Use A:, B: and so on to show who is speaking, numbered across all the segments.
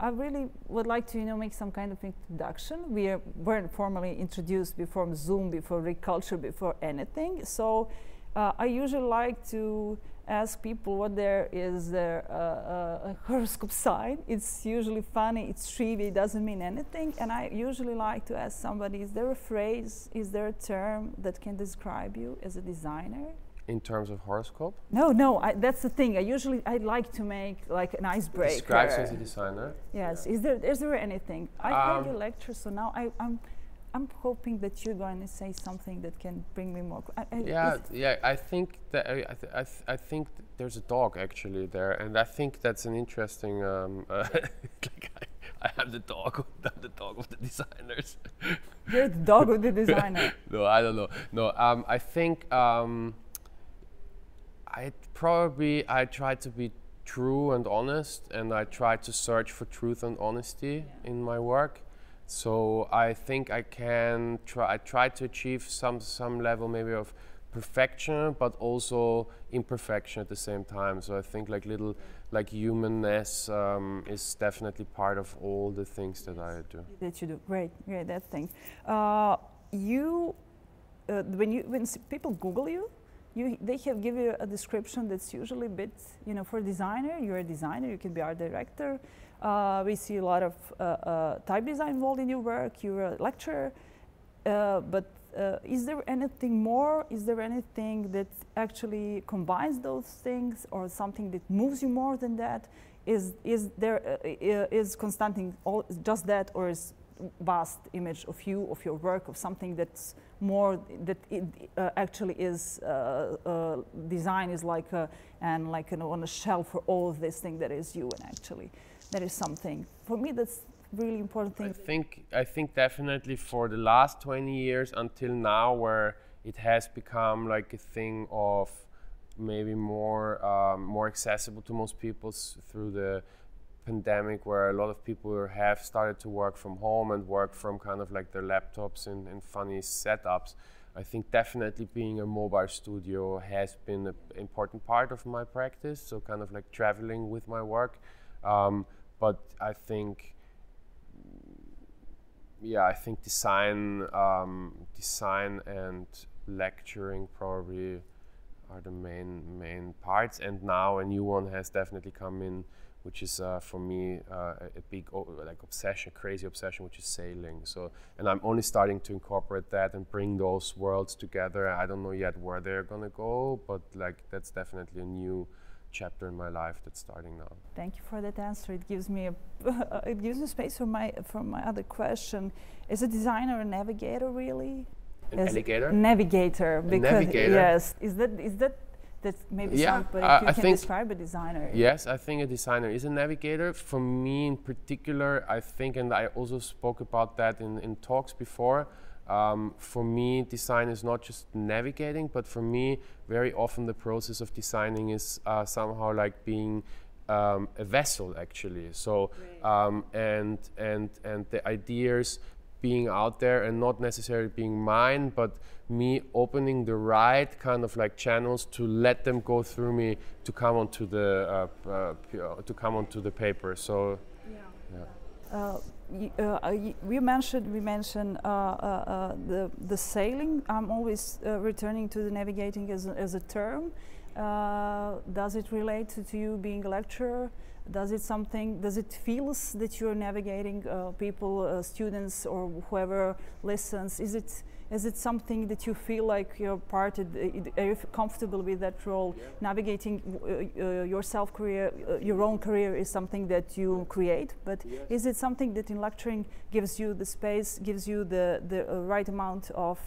A: I really would like to, you know, make some kind of introduction. We are, weren't formally introduced before Zoom, before Reculture, before anything. So uh, I usually like to ask people what there is their uh, uh, horoscope sign. It's usually funny, it's trivial, it doesn't mean anything. And I usually like to ask somebody, is there a phrase, is there a term that can describe you as a designer?
B: In terms of horoscope?
A: No, no, I, that's the thing. I usually I like to make like an icebreaker.
B: Describes as a designer.
A: Yes. Yeah. Is there is there anything? I um, heard your lecture, so now I, I'm I'm hoping that you're going to say something that can bring me more. I, I
B: yeah, yeah. I think that I, I, th I, th I, think th there's a dog actually there, and I think that's an interesting. Um, uh, like I, am the dog. I'm the dog of the designers.
A: You're the dog of the designer.
B: no, I don't know. No, um, I think. Um, I probably I try to be true and honest, and I try to search for truth and honesty yeah. in my work. So I think I can try. I try to achieve some some level maybe of perfection, but also imperfection at the same time. So I think like little like humanness um, is definitely part of all the things that I do.
A: That you do, great, great. That thing. Uh, you, uh, when you when people Google you, you, they have give you a description that's usually a bit, you know, for a designer, you're a designer, you can be art director. Uh, we see a lot of uh, uh, type design involved in your work, you're a lecturer, uh, but uh, is there anything more? Is there anything that actually combines those things or something that moves you more than that? Is, is there, uh, is Konstantin all just that or is vast image of you, of your work, of something that's more that it uh, actually is uh, uh, design is like a, and like you know, on a shelf for all of this thing that is you and actually that is something for me that's really important thing. I
B: think I think definitely for the last 20 years until now where it has become like a thing of maybe more um, more accessible to most people through the pandemic where a lot of people have started to work from home and work from kind of like their laptops in, in funny setups. I think definitely being a mobile studio has been an important part of my practice. So kind of like traveling with my work. Um, but I think, yeah, I think design, um, design and lecturing probably are the main main parts. And now a new one has definitely come in which is uh, for me uh, a big like obsession, crazy obsession, which is sailing. So, and I'm only starting to incorporate that and bring those worlds together. I don't know yet where they're gonna go, but like that's definitely a new chapter in my life that's starting now.
A: Thank you for that answer. It gives me a it gives me space for my for my other question. Is a designer a navigator really?
B: An alligator?
A: Navigator.
B: Because a navigator.
A: yes, is that is that that maybe yeah, somebody uh, you I can describe a designer.
B: Yes, I think a designer is a navigator. For me in particular, I think, and I also spoke about that in, in talks before. Um, for me, design is not just navigating, but for me, very often the process of designing is uh, somehow like being um, a vessel, actually. So, um, and and and the ideas being out there and not necessarily being mine, but me opening the right kind of like channels to let them go through me to come onto the uh, uh, to come onto the paper. So, yeah.
A: yeah. Uh, you, uh, we mentioned we mentioned uh, uh, the the sailing. I'm always returning to the navigating as a, as a term. does it relate to, to you being a lecturer? Does it something? Does it feels that you're navigating uh, people, uh, students, or whoever listens? Is it is it something that you feel like you're part? Of, are you comfortable with that role? Yeah. Navigating uh, uh your self career, uh, your own career is something that you create. But yes. is it something that in lecturing gives you the space, gives you the the uh, right amount of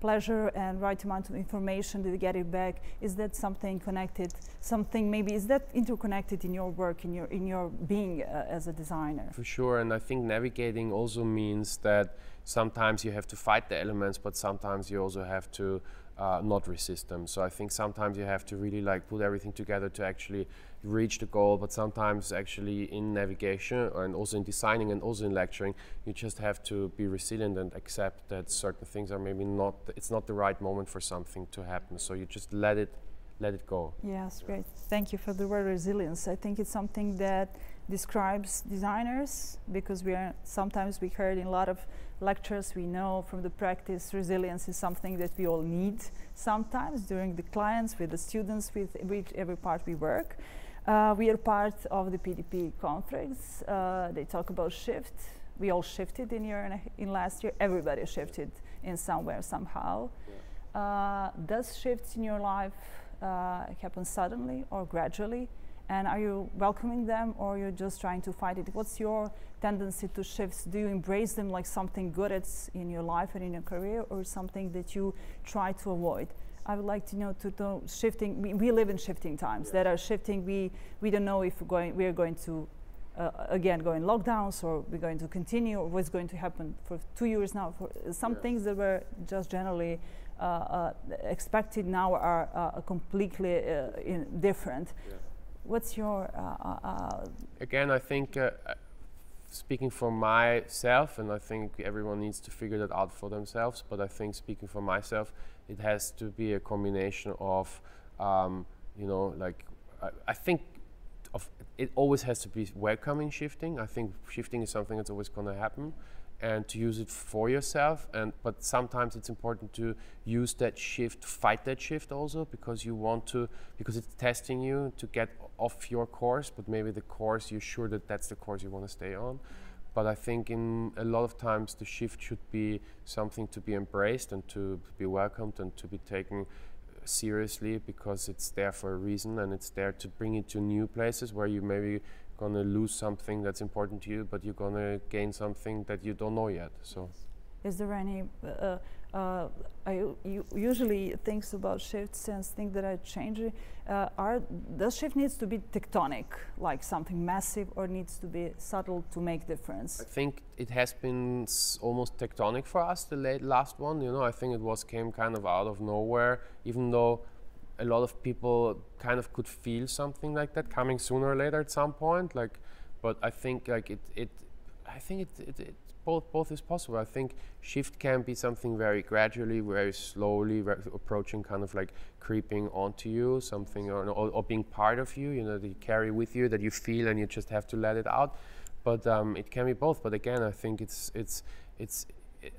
A: pleasure and right amount of information to get it back is that something connected something maybe is that interconnected in your work in your in your being uh, as a designer?
B: For sure and i think navigating also means that sometimes you have to fight the elements but sometimes you also have to uh, not resist them so i think sometimes you have to really like put everything together to actually reach the goal, but sometimes actually in navigation and also in designing and also in lecturing, you just have to be resilient and accept that certain things are maybe not, it's not the right moment for something to happen. So you just let it, let it go.
A: Yes, great. Thank you for the word resilience. I think it's something that describes designers because we are sometimes we heard in a lot of lectures we know from the practice resilience is something that we all need sometimes during the clients with the students with every part we work uh, we are part of the pdp conference uh, they talk about shift we all shifted in year in last year everybody shifted in somewhere somehow yeah. uh, does shifts in your life uh, happen suddenly or gradually and are you welcoming them or you're just trying to fight it? What's your tendency to shifts? Do you embrace them like something good it's in your life and in your career or something that you try to avoid? I would like to know to know shifting. We, we live in shifting times yeah. that are shifting. We we don't know if we're going we are going to uh, again go in lockdowns or we're going to continue or what's going to happen for two years now. For some yeah. things that were just generally expected now are uh, completely uh, different. Yeah. What's your uh, uh, uh,
B: again i think uh, speaking for myself and i think everyone needs to figure that out for themselves but i think speaking for myself it has to be a combination of um, you know like I, I think of it always has to be welcoming shifting. I think shifting is something that's always going to happen and to use it for yourself and but sometimes it's important to use that shift fight that shift also because you want to because it's testing you to get off your course but maybe the course you're sure that that's the course you want to stay on. But i think in a lot of times the shift should be something to be embraced and to be welcomed and to be taken seriously because it's there for a reason and it's there to bring you to new places where you maybe going to lose something that's important to you, but you're going to gain something that you don't know yet. So,
A: is there any? Uh, uh, I usually thinks about shifts and things that are changing. Uh, are does shift needs to be tectonic, like something massive, or needs to be subtle to make difference?
B: I think it has been almost tectonic for us. The late last one, you know, I think it was came kind of out of nowhere, even though a lot of people kind of could feel something like that coming sooner or later at some point. Like, but I think like it, it I think it, it, it both both is possible. I think shift can be something very gradually, very slowly, very approaching, kind of like creeping onto you, something or, or, or, being part of you. You know, that you carry with you, that you feel, and you just have to let it out. But um, it can be both. But again, I think it's it's it's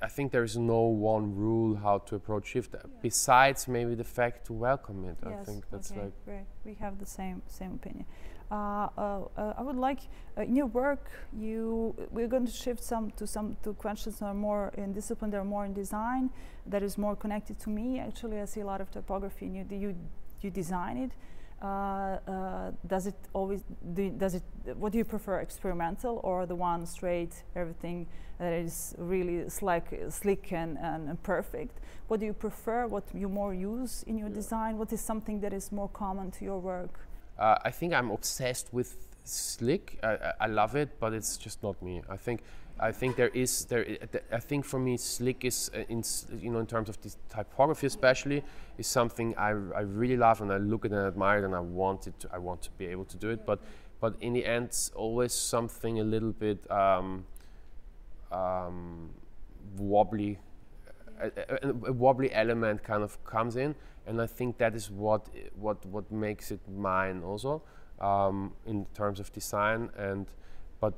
B: I think there is no one rule how to approach shift. Yeah. Besides maybe the fact to welcome it.
A: Yes,
B: I think that's
A: okay,
B: like
A: great. We have the same same opinion. Uh, uh, uh, I would like uh, in your work you we're going to shift some to some to questions that are more in discipline, that are more in design, that is more connected to me. Actually, I see a lot of typography and you you you design it. Uh, uh, does it always do, does it what do you prefer experimental or the one straight everything that is really slick slick and, and, perfect? What do you prefer what you more use in your yeah. design? What is something that is more common to your work?
B: Uh, i think i'm obsessed with slick I, I love it but it's just not me i think I think there is there. I think for me, slick is uh, in you know in terms of this typography especially is something I, I really love and I look at and admire and I want it. To, I want to be able to do it, but but in the end, always something a little bit um, um, wobbly. A, a, a, wobbly element kind of comes in, and I think that is what what what makes it mine also um, in terms of design and but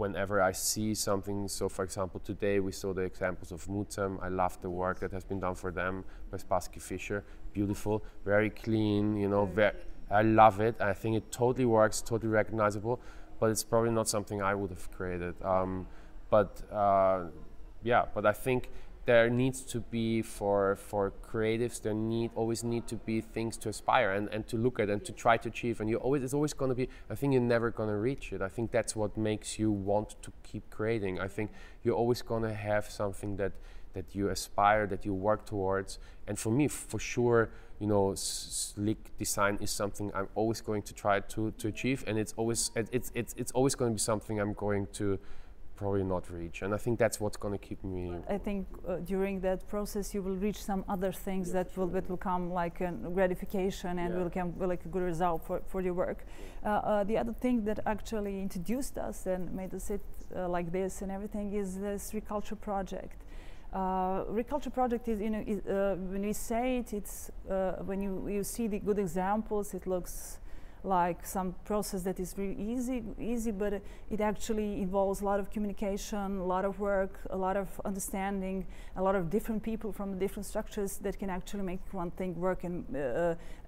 B: whenever I see something, so for example, today we saw the examples of Mucem. I love the work that has been done for them by Spassky Fischer. Beautiful, very clean, you know, very, I love it. I think it totally works, totally recognizable, but it's probably not something I would have created. Um, but uh, yeah, but I think there needs to be for for creatives there need always need to be things to aspire and, and to look at and to try to achieve. And you always it's always going to be i think you're never going to reach it. I think that's what makes you want to keep creating. I think you're always going to have something that that you aspire that you work towards. And for me for sure you know slick design is something i'm always going to try to to achieve. And it's always it's it's, it's always going to be something i'm going to probably not reach. And I think that's what's going to keep me.
A: I think uh, during that process you will reach some other things that will that will come like a gratification and yeah. will come like a good result for, for your work. Uh, uh, the other thing that actually introduced us and made us sit uh, like this and everything is the reculture project. Uh, Reculture project is, you know, is, uh, when we say it, it's uh, when you, you see the good examples, it looks like some process that is really easy, easy, but it actually involves a lot of communication, a lot of work, a lot of understanding, a lot of different people from different structures that can actually make one thing work. And uh,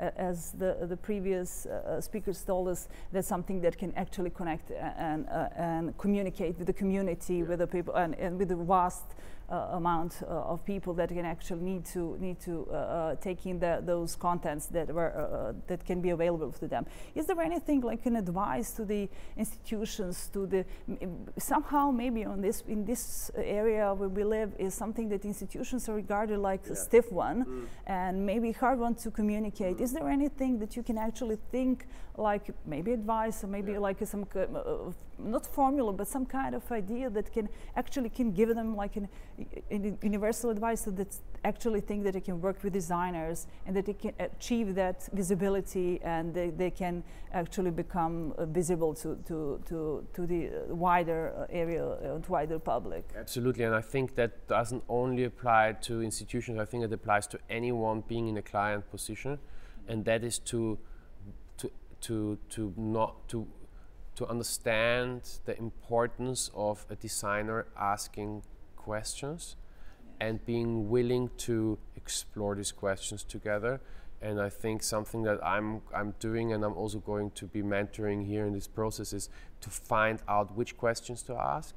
A: uh, as the the previous uh, speakers told us, that's something that can actually connect and uh, and communicate with the community, yeah. with the people, and, and with the vast uh, amount uh, of people that can actually need to need to uh, take in the, those contents that were that can be available to them. Is there anything like an advice to the institutions to the somehow maybe on this in this area where we live is something that institutions are regarded like yeah. a stiff one mm. and maybe hard one to communicate. Mm. Is there anything that you can actually think like maybe advice or maybe yeah. like some uh, not formula but some kind of idea that can actually can give them like an universal advice that actually think that they can work with designers and that they can achieve that visibility and they, they can actually become uh, visible to, to, to, to the wider uh, area uh, to wider public.
B: Absolutely and i think that doesn't only apply to institutions i think it applies to anyone being in a client position and that is to, to to to not to to understand the importance of a designer asking questions and being willing to explore these questions together. And I think something that I'm I'm doing and I'm also going to be mentoring here in this process is to find out which questions to ask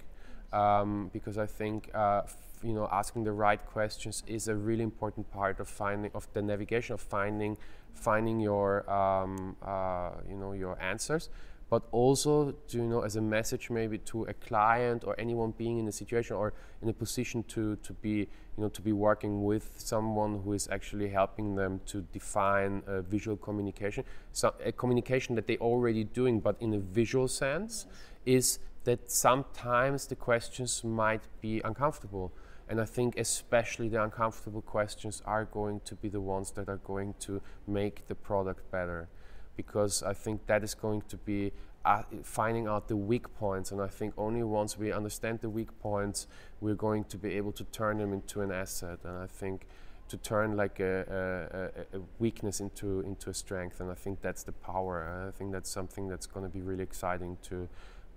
B: um, because I think uh, you know asking the right questions is a really important part of finding of the navigation of finding finding your um, uh, you know your answers but also to, you know as a message maybe to a client or anyone being in a situation or in a position to to be you know to be working with someone who is actually helping them to define a visual communication so a communication that they're already doing but in a visual sense is that sometimes the questions might be uncomfortable and I think especially the uncomfortable questions are going to be the ones that are going to make the product better. Because I think that is going to be uh, finding out the weak points. And I think only once we understand the weak points, we're going to be able to turn them into an asset. And I think to turn like a, a, a, weakness into into a strength and I think that's the power I think that's something that's going to be really exciting to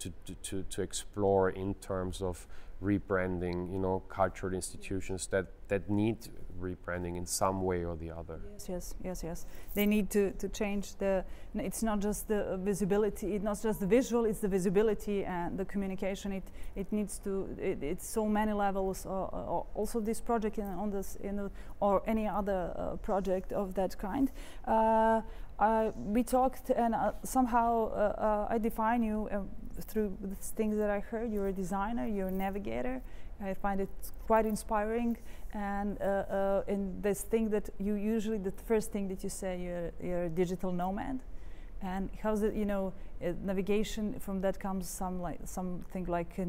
B: to, to, to explore in terms of rebranding, you know, cultural institutions that, that need rebranding in some way or the other.
A: Yes, yes, yes, yes. They need to, to change the, it's not just the visibility, it's not just the visual, it's the visibility and the communication. It, it needs to, it, it's so many levels. Uh, uh, also this project in, on this, in or any other uh, project of that kind. Uh, we talked and uh, somehow uh, I define you through the things that I heard. You're a designer, you're a navigator. I find it quite inspiring. And uh, uh, in this thing that you usually, the first thing that you say, you're, you're a digital nomad. And how's it, you know, uh, navigation from that comes some like something like a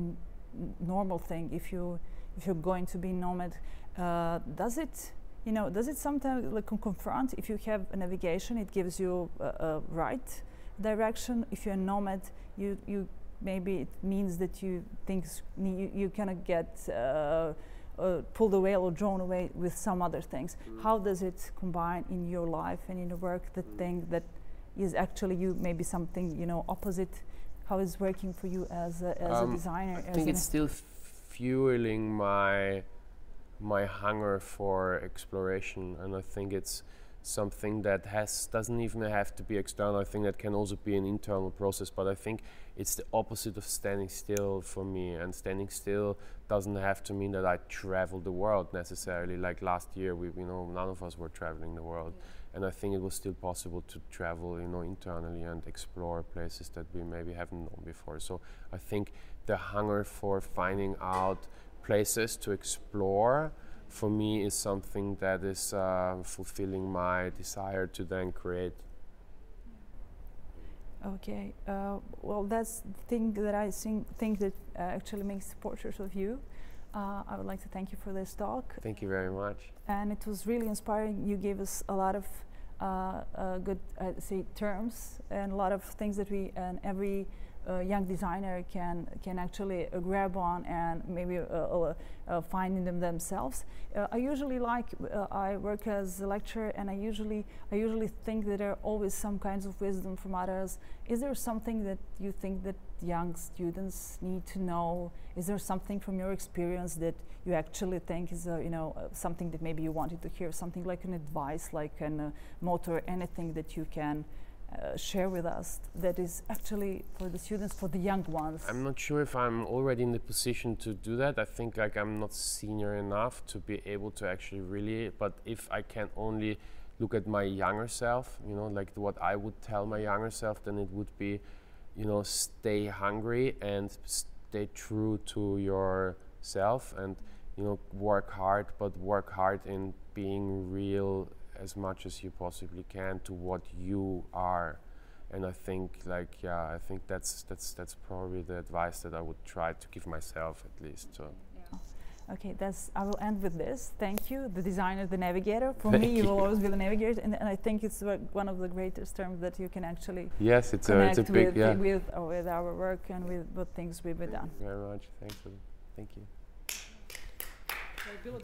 A: normal thing. If you if you're going to be nomad, uh, does it, you know, does it sometimes like confront? If you have a navigation, it gives you a right direction. If you're a nomad, you you maybe it means that you things you, you of get uh, uh, pulled away or drawn away with some other things. Mm. How does it combine in your life and in your work the mm. thing that is actually you maybe something you know opposite? How is working for you as a, as um, a designer?
B: I think it's still fueling my my hunger for exploration, and I think it's something that has doesn't even have to be external. I think that can also be an internal process. But I think it's the opposite of standing still for me. And standing still doesn't have to mean that I travel the world necessarily. Like last year, we you know none of us were traveling the world, and I think it was still possible to travel you know internally and explore places that we maybe haven't known before. So I think the hunger for finding out places to explore for me is something that is uh, fulfilling my desire to then create.
A: Okay, uh, well, that's the thing that I think, think that uh, actually makes portraits of you. Uh, I would like to thank you for this talk.
B: Thank you very much.
A: And it was really inspiring. You gave us a lot of uh, uh, good, say, terms and a lot of things that we and every uh, young designer can can actually uh, grab on and maybe uh, uh, uh finding them themselves. Uh, I usually like I work as a lecturer, and I usually I usually think that there are always some kinds of wisdom from others. Is there something that you think that young students need to know? Is there something from your experience that you actually think is you know something that maybe you wanted to hear? Something like an advice, like a motor, anything that you can uh, share with us that is actually for the students, for the young ones?
B: I'm not sure if I'm already in the position to do that. I think like I'm not senior enough to be able to actually really. But if I can only look at my younger self, you know, like what I would tell my younger self, then it would be, you know, stay hungry and stay true to yourself and you know work hard, but work hard in being real as much as you possibly can to what you are. And I think like yeah I think that's that's that's probably the advice that I would try to give myself at least so.
A: Yeah. okay that's I will end with this. Thank you the designer the navigator. For
B: thank
A: me
B: you
A: will always be the navigator and, and I think it's one of the greatest terms that you can actually
B: yes it's a, it's a big
A: with,
B: yeah.
A: with, uh, with our work and with what things we've done.
B: Very much thanks very much. Thank you